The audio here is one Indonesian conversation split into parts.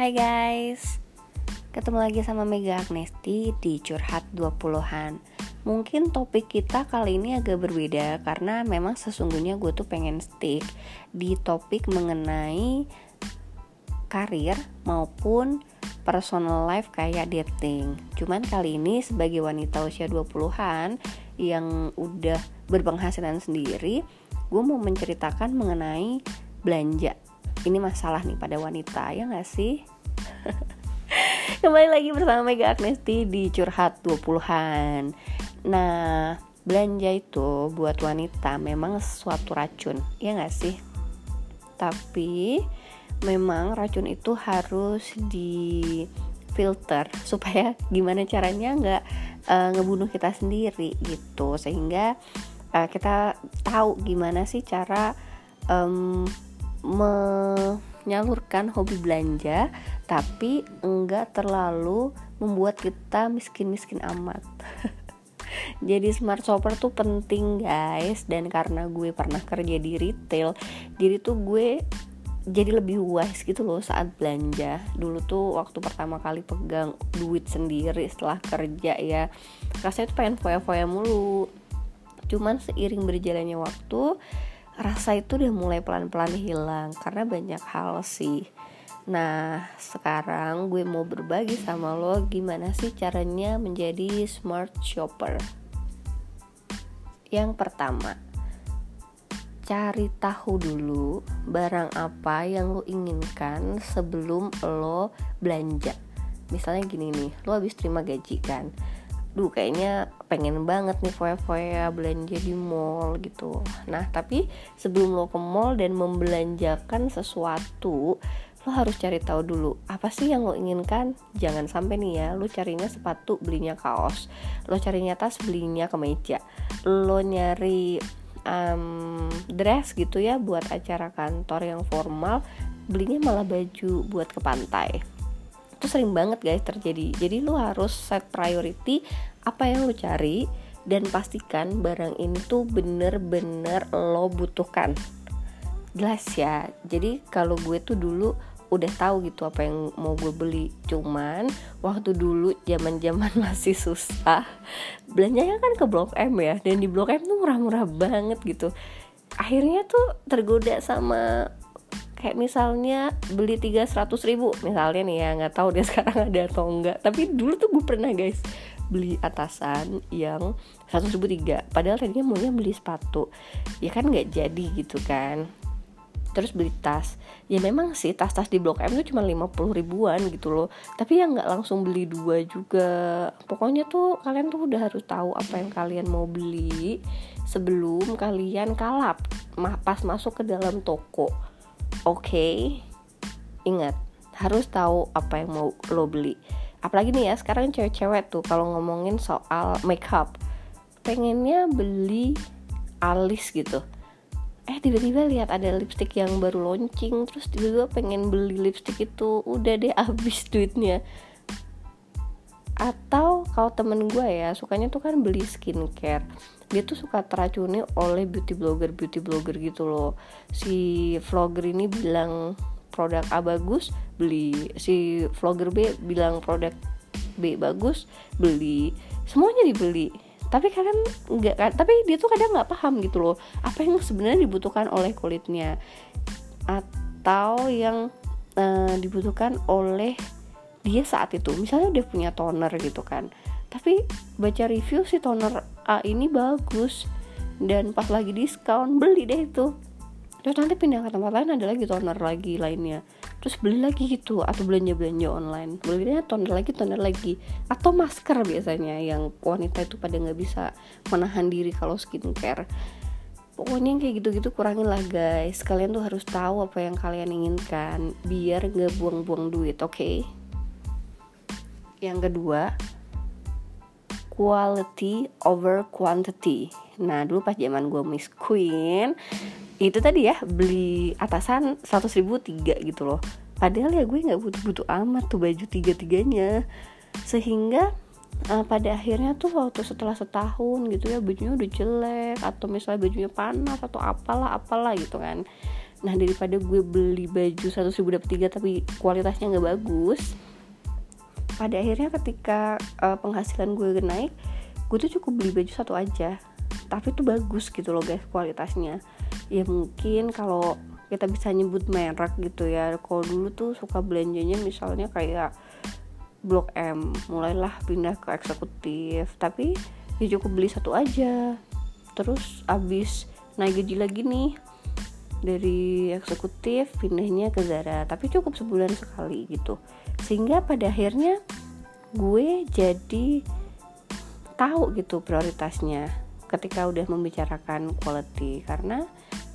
Hai guys. Ketemu lagi sama Mega Agnesti di Curhat 20-an Mungkin topik kita kali ini agak berbeda Karena memang sesungguhnya gue tuh pengen stick Di topik mengenai Karir maupun personal life kayak dating. Cuman kali ini sebagai wanita usia 20-an Yang udah berpenghasilan sendiri Gue mau menceritakan mengenai belanja ini masalah nih pada wanita ya gak sih? Kembali lagi bersama Mega Agnesti di Curhat 20-an Nah, belanja itu buat wanita memang sesuatu racun, ya gak sih? Tapi memang racun itu harus di filter supaya gimana caranya nggak uh, ngebunuh kita sendiri gitu. Sehingga uh, kita tahu gimana sih cara um, menyalurkan hobi belanja tapi enggak terlalu membuat kita miskin-miskin amat. Jadi smart shopper tuh penting guys. Dan karena gue pernah kerja di retail jadi tuh gue jadi lebih wise gitu loh saat belanja. Dulu tuh waktu pertama kali pegang duit sendiri setelah kerja ya rasanya tuh pengen foya-foya mulu. Cuman seiring berjalannya waktu rasa itu udah mulai pelan-pelan hilang karena banyak hal sih Nah, sekarang gue mau berbagi sama lo gimana sih caranya menjadi smart shopper. Yang pertama, cari tahu dulu barang apa yang lo inginkan sebelum lo belanja. Misalnya gini nih, lo habis terima gaji kan duh kayaknya pengen banget nih foya-foya belanja di mall gitu. Nah tapi sebelum lo ke mall dan membelanjakan sesuatu lo harus cari tahu dulu apa sih yang lo inginkan? Jangan sampai nih ya lo carinya sepatu belinya kaos. Lo carinya tas belinya kemeja. Lo nyari um, dress gitu ya buat acara kantor yang formal belinya malah baju buat ke pantai. Itu sering banget guys terjadi. Jadi lu harus set priority apa yang lu cari dan pastikan barang ini tuh bener-bener lo butuhkan. Jelas ya. Jadi kalau gue tuh dulu udah tahu gitu apa yang mau gue beli. Cuman waktu dulu zaman zaman masih susah belanjanya kan ke blok M ya. Dan di blok M tuh murah-murah banget gitu. Akhirnya tuh tergoda sama kayak misalnya beli tiga seratus ribu. Misalnya nih ya nggak tahu dia sekarang ada atau enggak tapi dulu tuh gue pernah guys beli atasan yang seratus ribu tiga. Padahal tadinya maunya beli sepatu. Ya kan nggak jadi gitu kan. Terus beli tas. Ya memang sih tas-tas di blok M tuh cuma 50 ribuan gitu loh. Tapi ya nggak langsung beli dua juga. Pokoknya tuh kalian tuh udah harus tahu apa yang kalian mau beli sebelum kalian kalap pas masuk ke dalam toko. Oke? Okay, ingat harus tahu apa yang mau lo beli apalagi nih ya sekarang cewek-cewek tuh kalau ngomongin soal makeup pengennya beli alis gitu. Eh tiba-tiba lihat ada lipstick yang baru launching terus tiba-tiba pengen beli lipstick itu udah deh habis duitnya. Atau kalau temen gue ya sukanya tuh kan beli skincare. Dia tuh suka teracuni oleh beauty blogger beauty blogger gitu loh. Si vlogger ini bilang produk A bagus beli si vlogger B bilang produk B bagus beli semuanya dibeli. Tapi kadang nggak kan tapi dia tuh kadang nggak paham gitu loh apa yang sebenarnya dibutuhkan oleh kulitnya atau yang uh, dibutuhkan oleh dia saat itu. Misalnya dia punya toner gitu kan tapi baca review si toner A ini bagus dan pas lagi diskon beli deh itu terus nanti pindah ke tempat lain ada lagi toner lagi lainnya. Terus beli lagi gitu atau belanja belanja online. Belinya toner lagi toner lagi. Atau masker biasanya yang wanita itu pada nggak bisa menahan diri kalau skincare. Pokoknya kayak gitu-gitu kurangin lah guys. Kalian tuh harus tahu apa yang kalian inginkan biar nggak buang-buang duit oke? Okay? yang kedua quality over quantity. Nah dulu pas zaman gue miss queen itu tadi ya beli atasan 100 ribu tiga gitu loh. Padahal ya gue nggak butuh-butuh amat tuh baju tiga-tiganya. Sehingga uh, pada akhirnya tuh waktu setelah setahun gitu ya bajunya udah jelek atau misalnya bajunya panas atau apalah apalah gitu kan. Nah daripada gue beli baju satu ribu dapat tiga tapi kualitasnya nggak bagus pada akhirnya ketika uh, penghasilan gue naik gue tuh cukup beli baju satu aja. Tapi itu bagus gitu loh guys kualitasnya ya mungkin kalau kita bisa nyebut merek gitu ya. Kalau dulu tuh suka belanjanya misalnya kayak Blok M. Mulailah pindah ke eksekutif. Tapi ya cukup beli satu aja. Terus abis naik gaji lagi nih dari eksekutif pindahnya ke Zara. Tapi cukup sebulan sekali gitu. Sehingga pada akhirnya gue jadi tahu gitu prioritasnya ketika udah membicarakan quality. Karena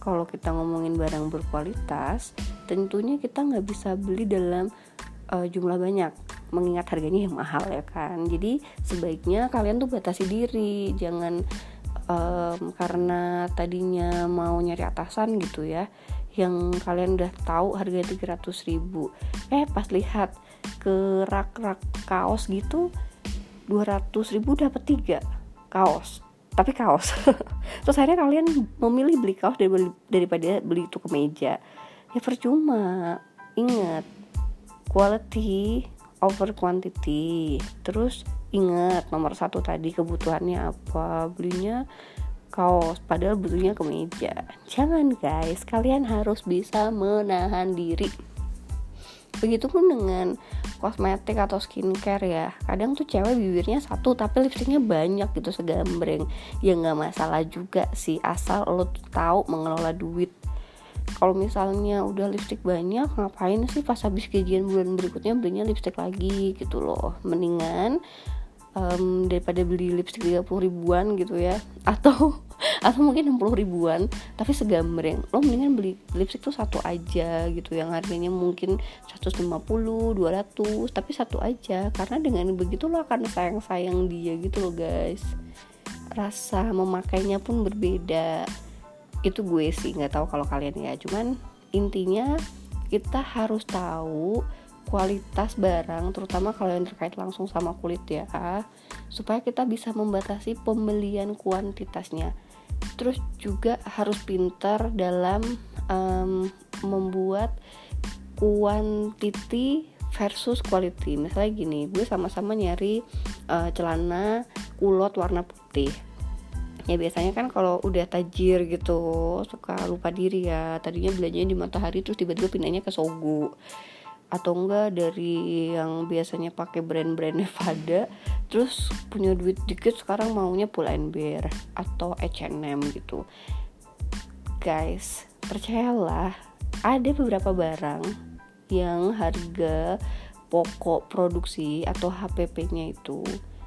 kalau kita ngomongin barang berkualitas tentunya kita nggak bisa beli dalam uh, jumlah banyak mengingat harganya yang mahal ya kan? Jadi sebaiknya kalian tuh batasi diri jangan um, karena tadinya mau nyari atasan gitu ya yang kalian udah tahu harganya 300 ribu. Eh pas lihat ke rak-rak kaos gitu 200 ribu dapat tiga kaos tapi kaos. Terus akhirnya kalian memilih beli kaos daripada beli itu ke meja. Ya percuma. Ingat quality over quantity. Terus ingat nomor satu tadi kebutuhannya apa? Belinya kaos padahal butuhnya kemeja jangan guys. Kalian harus bisa menahan diri begitupun dengan kosmetik atau skincare ya. Kadang tuh cewek bibirnya satu tapi lipstiknya banyak gitu segambreng. Ya nggak masalah juga sih asal lo tuh tahu mengelola duit. Kalau misalnya udah lipstick banyak ngapain sih pas habis gajian bulan berikutnya belinya lipstick lagi gitu loh. Mendingan um, daripada beli lipstick 30 ribuan gitu ya. Atau atau mungkin 60 ribuan. Tapi segambreng lo mendingan beli lipstick tuh satu aja gitu yang harganya mungkin 150 200 tapi satu aja. Karena dengan begitu lo akan sayang-sayang dia gitu loh guys. Rasa memakainya pun berbeda. Itu gue sih nggak tahu kalau kalian ya. Cuman intinya kita harus tahu kualitas barang terutama kalau yang terkait langsung sama kulit ya supaya kita bisa membatasi pembelian kuantitasnya terus juga harus pintar dalam um, membuat kuantiti versus quality. Misalnya gini gue sama-sama nyari uh, celana kulot warna putih. Ya biasanya kan kalau udah tajir gitu suka lupa diri ya. Tadinya belanjanya di matahari terus tiba-tiba pindahnya ke sogu atau enggak dari yang biasanya pakai brand-brand Nevada terus punya duit dikit sekarang maunya Pull and Bear atau H&M gitu. Guys percayalah ada beberapa barang yang harga pokok produksi atau HPP-nya itu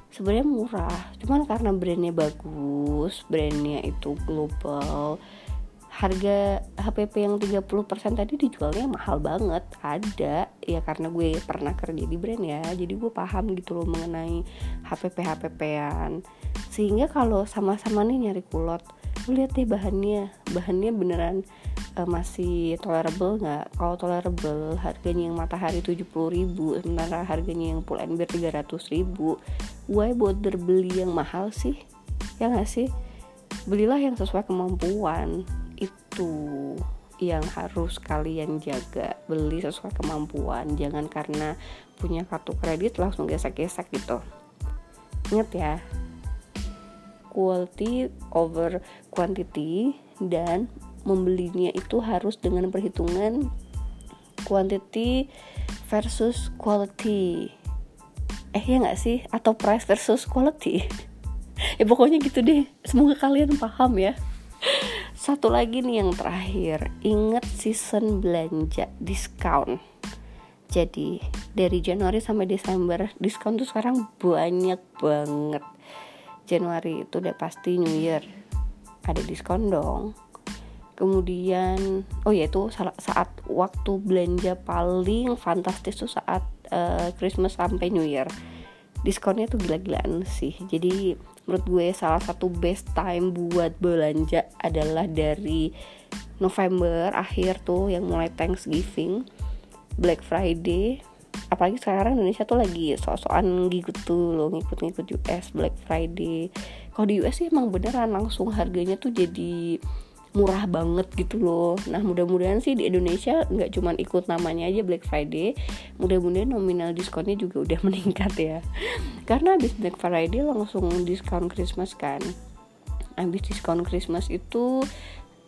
sebenarnya murah. Cuman karena brandnya bagus brandnya itu global harga HPP yang 30% tadi dijualnya mahal banget. Ada. Ya karena gue pernah kerja di brand ya. Jadi gue paham gitu loh mengenai HPP HPP-an sehingga kalau sama-sama nih nyari kulot lu lihat deh bahannya. Bahannya beneran uh, masih tolerable nggak? Kalau tolerable harganya yang matahari 70 ribu sementara harganya yang pull and bear 300 ribu. Why bother beli yang mahal sih? Ya nggak sih? Belilah yang sesuai kemampuan itu yang harus kalian jaga. Beli sesuai kemampuan jangan karena punya kartu kredit langsung gesek-gesek gitu. Ingat ya quality over quantity dan membelinya itu harus dengan perhitungan quantity versus quality. Eh ya nggak sih? Atau price versus quality? Ya pokoknya gitu deh. Semoga kalian paham ya satu lagi nih yang terakhir. Inget season belanja diskon jadi dari Januari sampai Desember diskon tuh sekarang banyak banget. Januari itu udah pasti New Year. Ada diskon dong. Kemudian oh ya itu saat waktu belanja paling fantastis tuh saat uh, Christmas sampai New Year. Diskonnya tuh gila-gilaan sih. Jadi menurut gue salah satu best time buat belanja adalah dari November akhir tuh yang mulai Thanksgiving Black Friday apalagi sekarang Indonesia tuh lagi so-soan gitu tuh lo ngikut-ngikut US Black Friday. Kalau di US sih emang beneran langsung harganya tuh jadi murah banget gitu loh nah mudah-mudahan sih di Indonesia nggak cuman ikut namanya aja Black Friday mudah-mudahan nominal diskonnya juga udah meningkat ya karena habis Black Friday langsung diskon Christmas kan habis diskon Christmas itu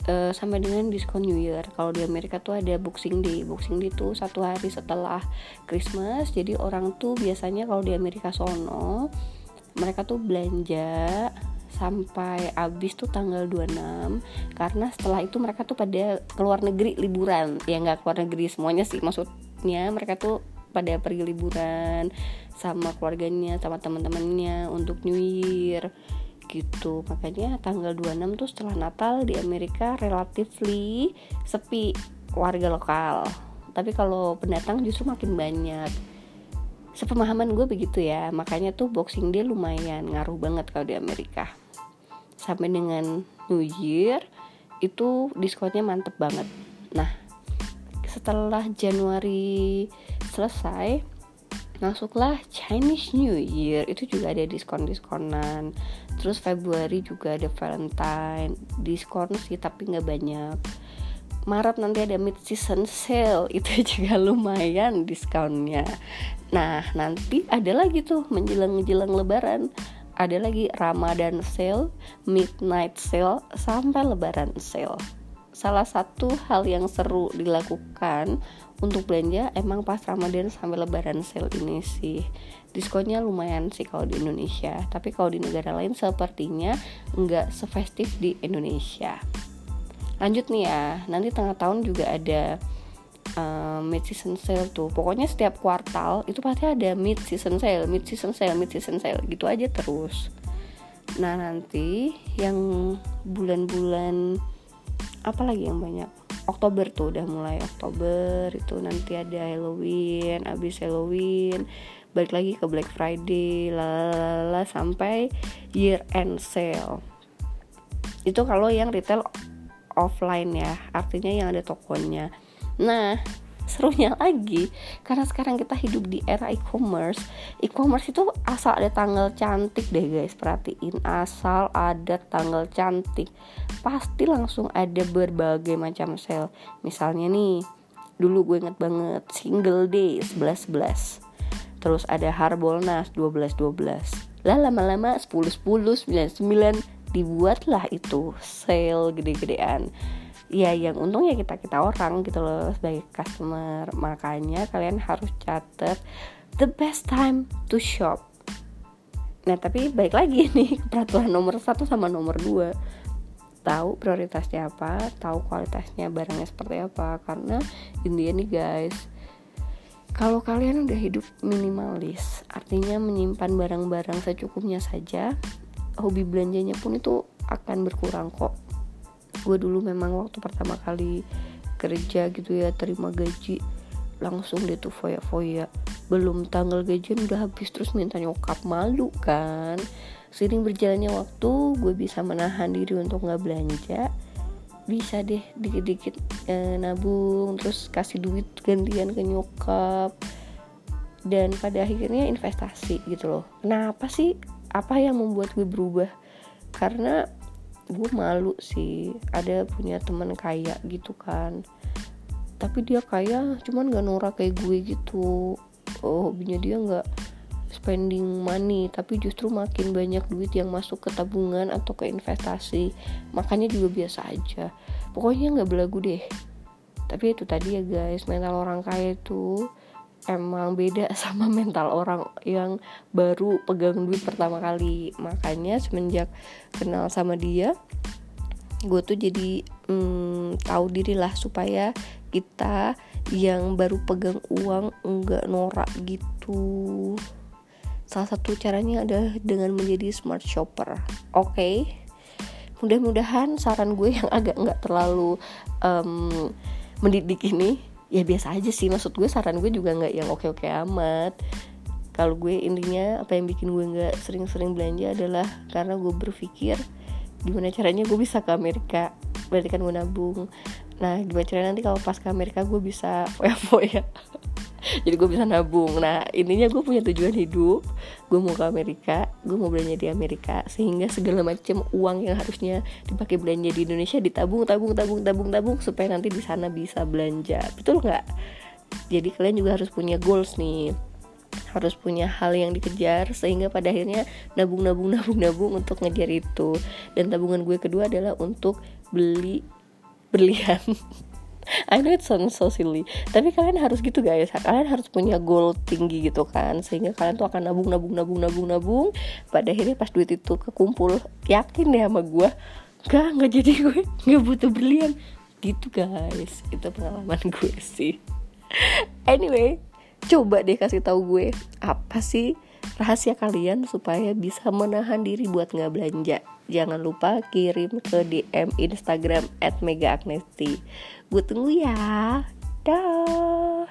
uh, sama dengan diskon New Year. Kalau di Amerika tuh ada Boxing Day. Boxing Day tuh satu hari setelah Christmas. Jadi orang tuh biasanya kalau di Amerika sono mereka tuh belanja sampai habis tuh tanggal 26 karena setelah itu mereka tuh pada keluar negeri liburan. Ya nggak keluar negeri semuanya sih. Maksudnya mereka tuh pada pergi liburan sama keluarganya sama teman-temannya untuk New Year gitu. Makanya tanggal 26 tuh setelah Natal di Amerika relatively sepi warga lokal. Tapi kalau pendatang justru makin banyak. Sepemahaman gue begitu ya. Makanya tuh Boxing Day lumayan ngaruh banget kalau di Amerika sampai dengan New Year itu diskonnya mantep banget. Nah setelah Januari selesai masuklah Chinese New Year. Itu juga ada diskon-diskonan. Terus Februari juga ada Valentine. Diskon sih tapi nggak banyak. Maret nanti ada mid season sale. Itu juga lumayan diskonnya. Nah nanti ada lagi tuh menjelang-menjelang lebaran ada lagi Ramadan sale, midnight sale, sampai lebaran sale. Salah satu hal yang seru dilakukan untuk belanja emang pas Ramadan sampai lebaran sale ini sih. Diskonnya lumayan sih kalau di Indonesia, tapi kalau di negara lain sepertinya nggak sefestif di Indonesia. Lanjut nih ya, nanti tengah tahun juga ada uh, mid season sale tuh. Pokoknya setiap kuartal itu pasti ada mid season sale mid season sale mid season sale. Gitu aja terus. Nah nanti yang bulan-bulan apa lagi yang banyak? Oktober tuh udah mulai Oktober itu nanti ada Halloween abis Halloween balik lagi ke Black Friday lalala sampai year end sale. Itu kalau yang retail offline ya artinya yang ada tokonya Nah, serunya lagi karena sekarang kita hidup di era e-commerce. E-commerce itu asal ada tanggal cantik deh guys. Perhatiin asal ada tanggal cantik. Pasti langsung ada berbagai macam sale. Misalnya nih dulu gue inget banget single day 11 11 terus ada harbolnas 12 12 lah lama-lama 10 10 9 9 dibuatlah itu sale gede-gedean ya yang untung ya kita kita orang gitu loh sebagai customer. Makanya kalian harus catat the best time to shop. Nah tapi baik lagi nih peraturan nomor satu sama nomor dua. Tahu prioritasnya apa tahu kualitasnya barangnya seperti apa karena intinya nih guys kalau kalian udah hidup minimalis artinya menyimpan barang-barang secukupnya saja hobi belanjanya pun itu akan berkurang kok gue dulu memang waktu pertama kali kerja gitu ya terima gaji langsung deh tuh foya-foya. Belum tanggal gajian udah habis terus minta nyokap malu kan? Sering berjalannya waktu gue bisa menahan diri untuk nggak belanja. Bisa deh dikit-dikit eh, nabung terus kasih duit gantian ke nyokap. Dan pada akhirnya investasi gitu loh. Kenapa sih? Apa yang membuat gue berubah? Karena gue malu sih. Ada punya teman kaya gitu kan. Tapi dia kaya cuman gak norak kayak gue gitu. Oh hobinya dia nggak spending money tapi justru makin banyak duit yang masuk ke tabungan atau ke investasi. Makanya juga biasa aja. Pokoknya nggak belagu deh. Tapi itu tadi ya guys mental orang kaya itu emang beda sama mental orang yang baru pegang duit pertama kali makanya semenjak kenal sama dia gue tuh jadi hmm, tahu diri lah supaya kita yang baru pegang uang enggak norak gitu salah satu caranya adalah dengan menjadi smart shopper oke okay? mudah-mudahan saran gue yang agak nggak terlalu um, mendidik ini ya biasa aja sih. Maksud gue saran gue juga nggak yang oke oke amat. Kalau gue intinya apa yang bikin gue nggak sering-sering belanja adalah karena gue berpikir gimana caranya gue bisa ke Amerika. Berarti kan gue nabung. Nah gimana caranya nanti kalau pas ke Amerika gue bisa foya-foya jadi gue bisa nabung. Nah intinya gue punya tujuan hidup. Gue mau ke Amerika gue mau belanja di Amerika sehingga segala macam uang yang harusnya dipakai belanja di Indonesia ditabung tabung tabung tabung tabung supaya nanti di sana bisa belanja. Betul nggak? Jadi kalian juga harus punya goals nih. Harus punya hal yang dikejar sehingga pada akhirnya nabung nabung nabung nabung untuk ngejar itu. Dan tabungan gue kedua adalah untuk beli berlian I know it sounds so silly. Tapi kalian harus gitu guys. Kalian harus punya goal tinggi gitu kan. Sehingga kalian tuh akan nabung, nabung, nabung, nabung, nabung. Pada akhirnya pas duit itu kekumpul Yakin deh sama gue Gak, gak jadi gue. Gak butuh berlian. Gitu guys. Itu pengalaman gue sih. Anyway Coba deh kasih tahu gue Apa sih rahasia kalian supaya bisa menahan diri buat nggak belanja. Jangan lupa kirim ke DM Instagram @megaagnesti. Gue tunggu ya. Dah.